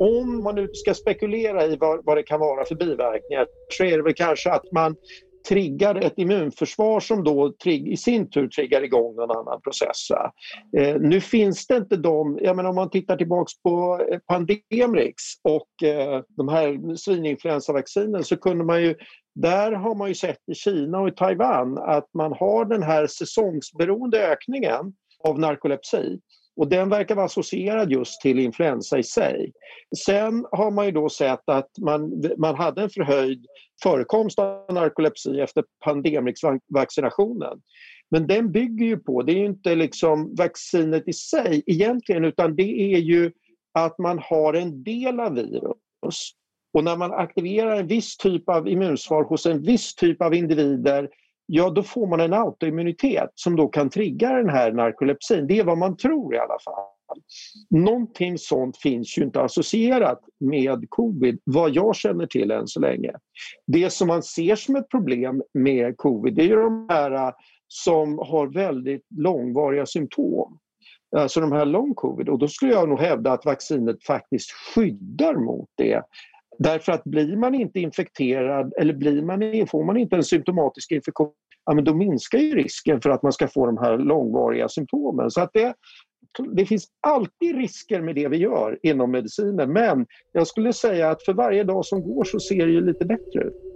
Om man nu ska spekulera i vad, vad det kan vara för biverkningar så är det väl kanske att man triggar ett immunförsvar som då i sin tur triggar igång någon annan process. Eh, nu finns det inte de, jag menar om man tittar tillbaks på eh, Pandemrix och eh, de här svininfluensavaccinen så kunde man ju där har man ju sett i Kina och i Taiwan att man har den här säsongsberoende ökningen av narkolepsi och den verkar vara associerad just till influensa i sig. Sen har man ju då sett att man, man hade en förhöjd förekomst av narkolepsi efter pandemrixvaccinationen. Men den bygger ju på, det är ju inte liksom vaccinet i sig egentligen utan det är ju att man har en del av virus. Och när man aktiverar en viss typ av immunsvar hos en viss typ av individer ja då får man en autoimmunitet som då kan trigga den här narkolepsin. Det är vad man tror i alla fall. Någonting sånt finns ju inte associerat med covid, vad jag känner till än så länge. Det som man ser som ett problem med covid det är de här äh, som har väldigt långvariga symptom. Alltså de här long covid och då skulle jag nog hävda att vaccinet faktiskt skyddar mot det. Därför att blir man inte infekterad eller blir man, får man inte en symptomatisk infektion ja, men då minskar ju risken för att man ska få de här långvariga symptomen. Så att det, det finns alltid risker med det vi gör inom medicinen men jag skulle säga att för varje dag som går så ser det ju lite bättre ut.